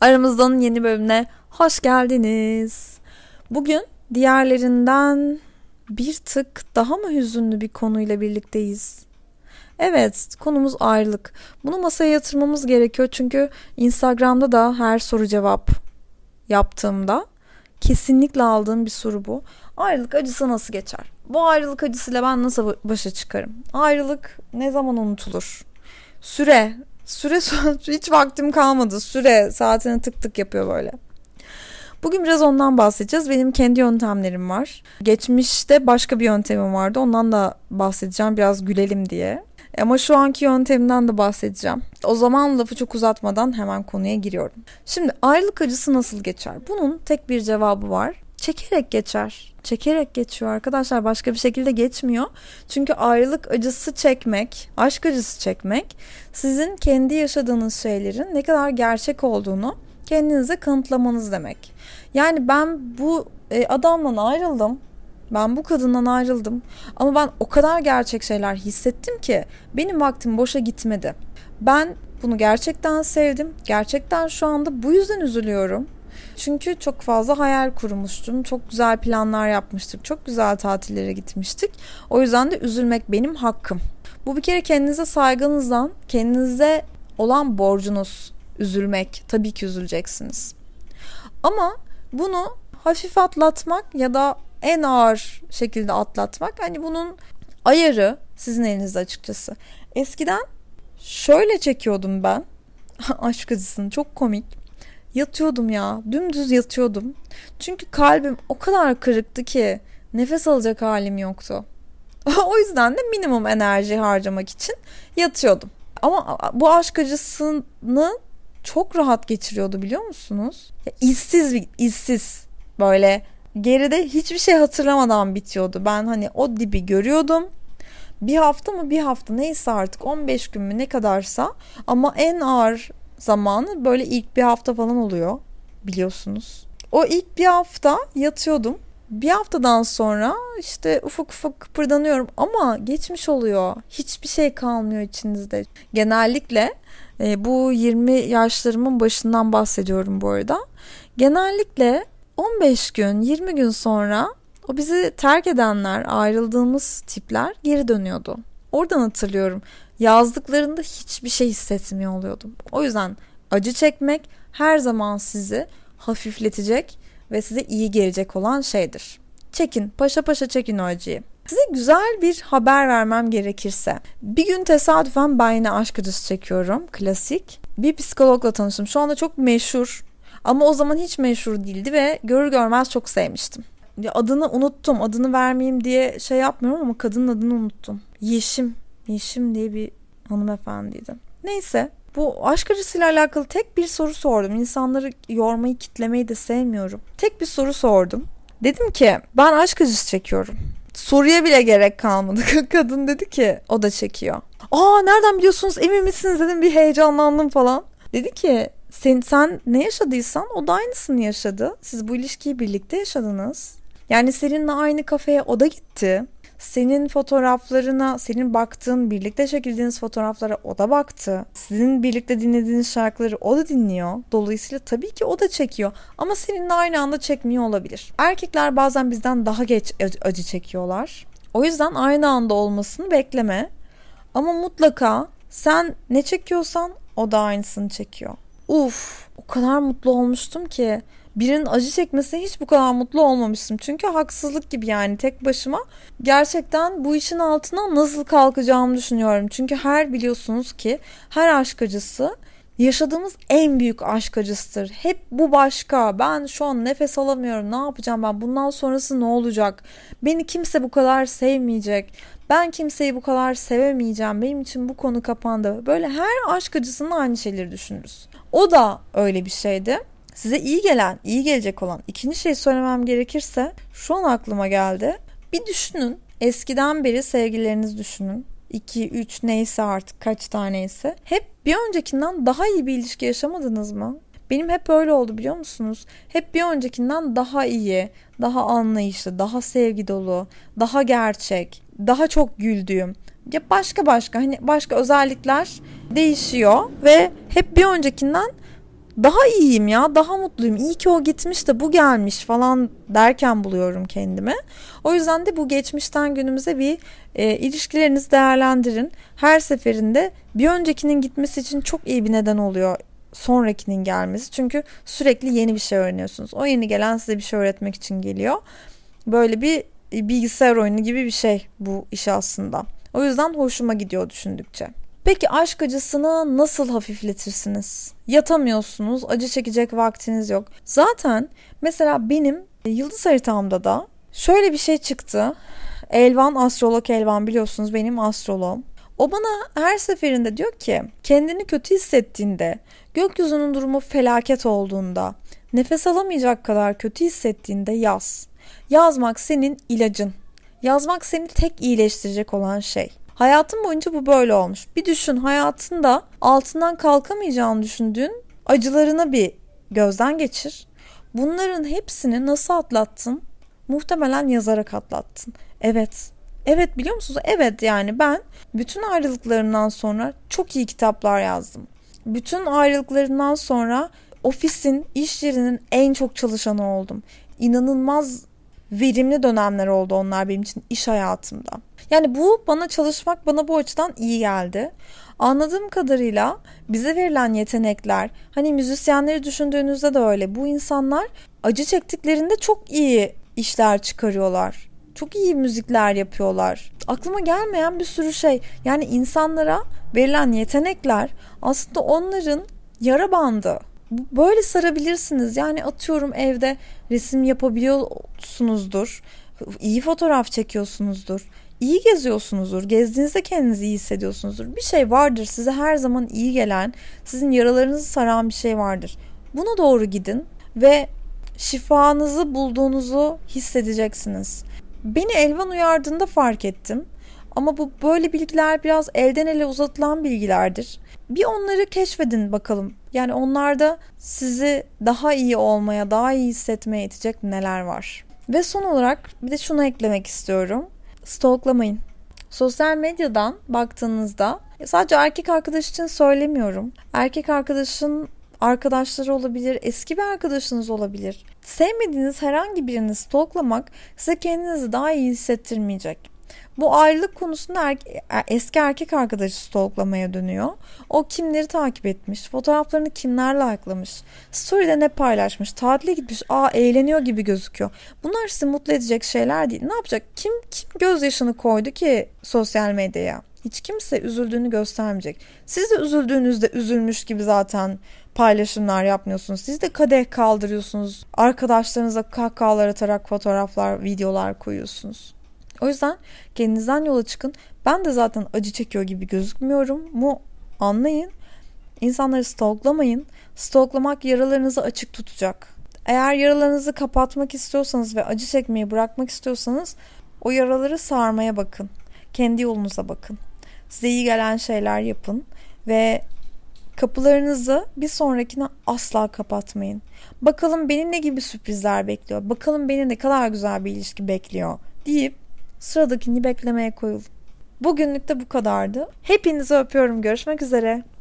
Aramızdan yeni bölümüne hoş geldiniz. Bugün diğerlerinden bir tık daha mı hüzünlü bir konuyla birlikteyiz? Evet, konumuz ayrılık. Bunu masaya yatırmamız gerekiyor çünkü Instagram'da da her soru cevap yaptığımda kesinlikle aldığım bir soru bu. Ayrılık acısı nasıl geçer? Bu ayrılık acısıyla ben nasıl başa çıkarım? Ayrılık ne zaman unutulur? Süre Süre hiç vaktim kalmadı. Süre saatini tık tık yapıyor böyle. Bugün biraz ondan bahsedeceğiz. Benim kendi yöntemlerim var. Geçmişte başka bir yöntemim vardı. Ondan da bahsedeceğim biraz gülelim diye. Ama şu anki yöntemimden de bahsedeceğim. O zaman lafı çok uzatmadan hemen konuya giriyorum. Şimdi ayrılık acısı nasıl geçer? Bunun tek bir cevabı var. Çekerek geçer çekerek geçiyor arkadaşlar. Başka bir şekilde geçmiyor. Çünkü ayrılık acısı çekmek, aşk acısı çekmek sizin kendi yaşadığınız şeylerin ne kadar gerçek olduğunu kendinize kanıtlamanız demek. Yani ben bu e, adamla ayrıldım. Ben bu kadından ayrıldım. Ama ben o kadar gerçek şeyler hissettim ki benim vaktim boşa gitmedi. Ben bunu gerçekten sevdim. Gerçekten şu anda bu yüzden üzülüyorum. Çünkü çok fazla hayal kurmuştum. Çok güzel planlar yapmıştık. Çok güzel tatillere gitmiştik. O yüzden de üzülmek benim hakkım. Bu bir kere kendinize saygınızdan, kendinize olan borcunuz üzülmek. Tabii ki üzüleceksiniz. Ama bunu hafif atlatmak ya da en ağır şekilde atlatmak hani bunun ayarı sizin elinizde açıkçası. Eskiden şöyle çekiyordum ben aşk acısını çok komik. Yatıyordum ya. Dümdüz yatıyordum. Çünkü kalbim o kadar kırıktı ki nefes alacak halim yoktu. o yüzden de minimum enerji harcamak için yatıyordum. Ama bu aşk acısını çok rahat geçiriyordu biliyor musunuz? Ya işsiz bir işsiz böyle geride hiçbir şey hatırlamadan bitiyordu. Ben hani o dibi görüyordum. Bir hafta mı bir hafta neyse artık 15 gün mü ne kadarsa ama en ağır zamanı böyle ilk bir hafta falan oluyor biliyorsunuz. O ilk bir hafta yatıyordum. Bir haftadan sonra işte ufak ufak kıpırdanıyorum ama geçmiş oluyor. Hiçbir şey kalmıyor içinizde. Genellikle e, bu 20 yaşlarımın başından bahsediyorum bu arada. Genellikle 15 gün, 20 gün sonra o bizi terk edenler, ayrıldığımız tipler geri dönüyordu. Oradan hatırlıyorum yazdıklarında hiçbir şey hissetmiyor oluyordum. O yüzden acı çekmek her zaman sizi hafifletecek ve size iyi gelecek olan şeydir. Çekin, paşa paşa çekin o acıyı. Size güzel bir haber vermem gerekirse. Bir gün tesadüfen ben yine aşk acısı çekiyorum. Klasik. Bir psikologla tanıştım. Şu anda çok meşhur. Ama o zaman hiç meşhur değildi ve görür görmez çok sevmiştim. Adını unuttum. Adını vermeyeyim diye şey yapmıyorum ama kadının adını unuttum. Yeşim Yeşim diye bir hanımefendiydi. Neyse bu aşk acısıyla alakalı tek bir soru sordum. İnsanları yormayı, kitlemeyi de sevmiyorum. Tek bir soru sordum. Dedim ki ben aşk acısı çekiyorum. Soruya bile gerek kalmadı. Kadın dedi ki o da çekiyor. Aa nereden biliyorsunuz emin misiniz dedim bir heyecanlandım falan. Dedi ki sen, sen ne yaşadıysan o da aynısını yaşadı. Siz bu ilişkiyi birlikte yaşadınız. Yani seninle aynı kafeye o da gitti senin fotoğraflarına, senin baktığın, birlikte çekildiğiniz fotoğraflara o da baktı. Sizin birlikte dinlediğiniz şarkıları o da dinliyor. Dolayısıyla tabii ki o da çekiyor. Ama seninle aynı anda çekmiyor olabilir. Erkekler bazen bizden daha geç acı çekiyorlar. O yüzden aynı anda olmasını bekleme. Ama mutlaka sen ne çekiyorsan o da aynısını çekiyor. Uf, o kadar mutlu olmuştum ki birinin acı çekmesine hiç bu kadar mutlu olmamıştım. Çünkü haksızlık gibi yani tek başıma gerçekten bu işin altına nasıl kalkacağımı düşünüyorum. Çünkü her biliyorsunuz ki her aşk acısı yaşadığımız en büyük aşk acısıdır. Hep bu başka. Ben şu an nefes alamıyorum. Ne yapacağım ben? Bundan sonrası ne olacak? Beni kimse bu kadar sevmeyecek. Ben kimseyi bu kadar sevemeyeceğim. Benim için bu konu kapandı. Böyle her aşk acısının aynı şeyleri düşünürüz. O da öyle bir şeydi. Size iyi gelen, iyi gelecek olan ikinci şey söylemem gerekirse şu an aklıma geldi. Bir düşünün. Eskiden beri sevgilerinizi düşünün. 2, 3 neyse artık kaç taneyse. Hep bir öncekinden daha iyi bir ilişki yaşamadınız mı? Benim hep öyle oldu biliyor musunuz? Hep bir öncekinden daha iyi, daha anlayışlı, daha sevgi dolu, daha gerçek, daha çok güldüğüm. Ya başka başka hani başka özellikler değişiyor ve hep bir öncekinden daha iyiyim ya daha mutluyum iyi ki o gitmiş de bu gelmiş falan derken buluyorum kendimi. O yüzden de bu geçmişten günümüze bir e, ilişkilerinizi değerlendirin. Her seferinde bir öncekinin gitmesi için çok iyi bir neden oluyor sonrakinin gelmesi. Çünkü sürekli yeni bir şey öğreniyorsunuz. O yeni gelen size bir şey öğretmek için geliyor. Böyle bir bilgisayar oyunu gibi bir şey bu iş aslında. O yüzden hoşuma gidiyor düşündükçe. Peki aşk acısını nasıl hafifletirsiniz? Yatamıyorsunuz, acı çekecek vaktiniz yok. Zaten mesela benim yıldız haritamda da şöyle bir şey çıktı. Elvan, astrolog Elvan biliyorsunuz benim astrologum. O bana her seferinde diyor ki kendini kötü hissettiğinde, gökyüzünün durumu felaket olduğunda, nefes alamayacak kadar kötü hissettiğinde yaz. Yazmak senin ilacın. Yazmak seni tek iyileştirecek olan şey. Hayatın boyunca bu böyle olmuş. Bir düşün hayatında altından kalkamayacağını düşündüğün acılarına bir gözden geçir. Bunların hepsini nasıl atlattın? Muhtemelen yazarak atlattın. Evet. Evet biliyor musunuz? Evet yani ben bütün ayrılıklarından sonra çok iyi kitaplar yazdım. Bütün ayrılıklarından sonra ofisin, iş yerinin en çok çalışanı oldum. İnanılmaz verimli dönemler oldu onlar benim için iş hayatımda. Yani bu bana çalışmak bana bu açıdan iyi geldi. Anladığım kadarıyla bize verilen yetenekler hani müzisyenleri düşündüğünüzde de öyle. Bu insanlar acı çektiklerinde çok iyi işler çıkarıyorlar. Çok iyi müzikler yapıyorlar. Aklıma gelmeyen bir sürü şey. Yani insanlara verilen yetenekler aslında onların yara bandı. Böyle sarabilirsiniz. Yani atıyorum evde resim yapabiliyorsunuzdur. iyi fotoğraf çekiyorsunuzdur iyi geziyorsunuzdur. Gezdiğinizde kendinizi iyi hissediyorsunuzdur. Bir şey vardır size her zaman iyi gelen, sizin yaralarınızı saran bir şey vardır. Buna doğru gidin ve şifanızı bulduğunuzu hissedeceksiniz. Beni Elvan uyardığında fark ettim. Ama bu böyle bilgiler biraz elden ele uzatılan bilgilerdir. Bir onları keşfedin bakalım. Yani onlarda sizi daha iyi olmaya, daha iyi hissetmeye itecek neler var. Ve son olarak bir de şunu eklemek istiyorum stalklamayın. Sosyal medyadan baktığınızda sadece erkek arkadaş için söylemiyorum. Erkek arkadaşın arkadaşları olabilir, eski bir arkadaşınız olabilir. Sevmediğiniz herhangi birini stalklamak size kendinizi daha iyi hissettirmeyecek. Bu ayrılık konusunda er, eski erkek arkadaşı stalklamaya dönüyor. O kimleri takip etmiş, fotoğraflarını kimler likelamış, story'de ne paylaşmış, tatile gitmiş, aa eğleniyor gibi gözüküyor. Bunlar sizi mutlu edecek şeyler değil. Ne yapacak? Kim kim gözyaşını koydu ki sosyal medyaya? Hiç kimse üzüldüğünü göstermeyecek. Siz de üzüldüğünüzde üzülmüş gibi zaten paylaşımlar yapmıyorsunuz. Siz de kadeh kaldırıyorsunuz. Arkadaşlarınıza kahkahalar atarak fotoğraflar, videolar koyuyorsunuz. O yüzden kendinizden yola çıkın. Ben de zaten acı çekiyor gibi gözükmüyorum mu anlayın. İnsanları stalklamayın. Stalklamak yaralarınızı açık tutacak. Eğer yaralarınızı kapatmak istiyorsanız ve acı çekmeyi bırakmak istiyorsanız o yaraları sarmaya bakın. Kendi yolunuza bakın. Size iyi gelen şeyler yapın ve kapılarınızı bir sonrakine asla kapatmayın. Bakalım beni ne gibi sürprizler bekliyor. Bakalım beni ne kadar güzel bir ilişki bekliyor deyip sıradakini beklemeye koyulun. Bugünlük de bu kadardı. Hepinizi öpüyorum. Görüşmek üzere.